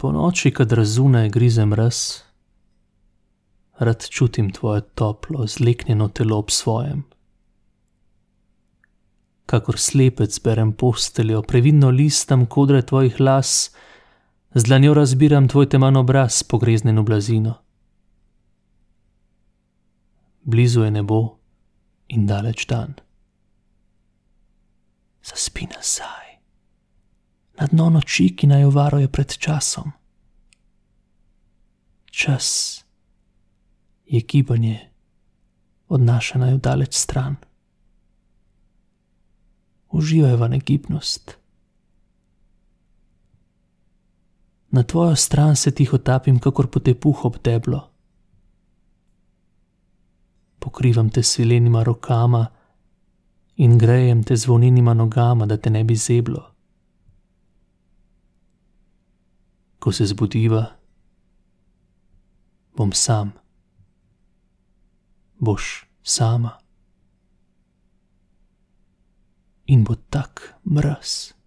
Po noči, kad razune grizem res, rad čutim tvoje toplo, zleknjeno telo ob svojem. Kakor slepec berem posteljo, previdno listam kodre tvojih las, z dlanjo razbiram tvoj temen obraz, pogreznen v blazino. Blizu je nebo in daleč dan. Zaspi nazaj, na dno noči, ki naj jo varuje pred časom. Čas je gibanje, odnašana je v daleč stran. Uživaj v negibnost. Na tvojo stran se tiho tapim, kakor potepuh ob deblo. Pokrivam te svilenima rokama in grejem te zvonjenima nogama, da te ne bi zeblo. Ko se zbudiva, bom sam, boš sama. In bo tak mraz.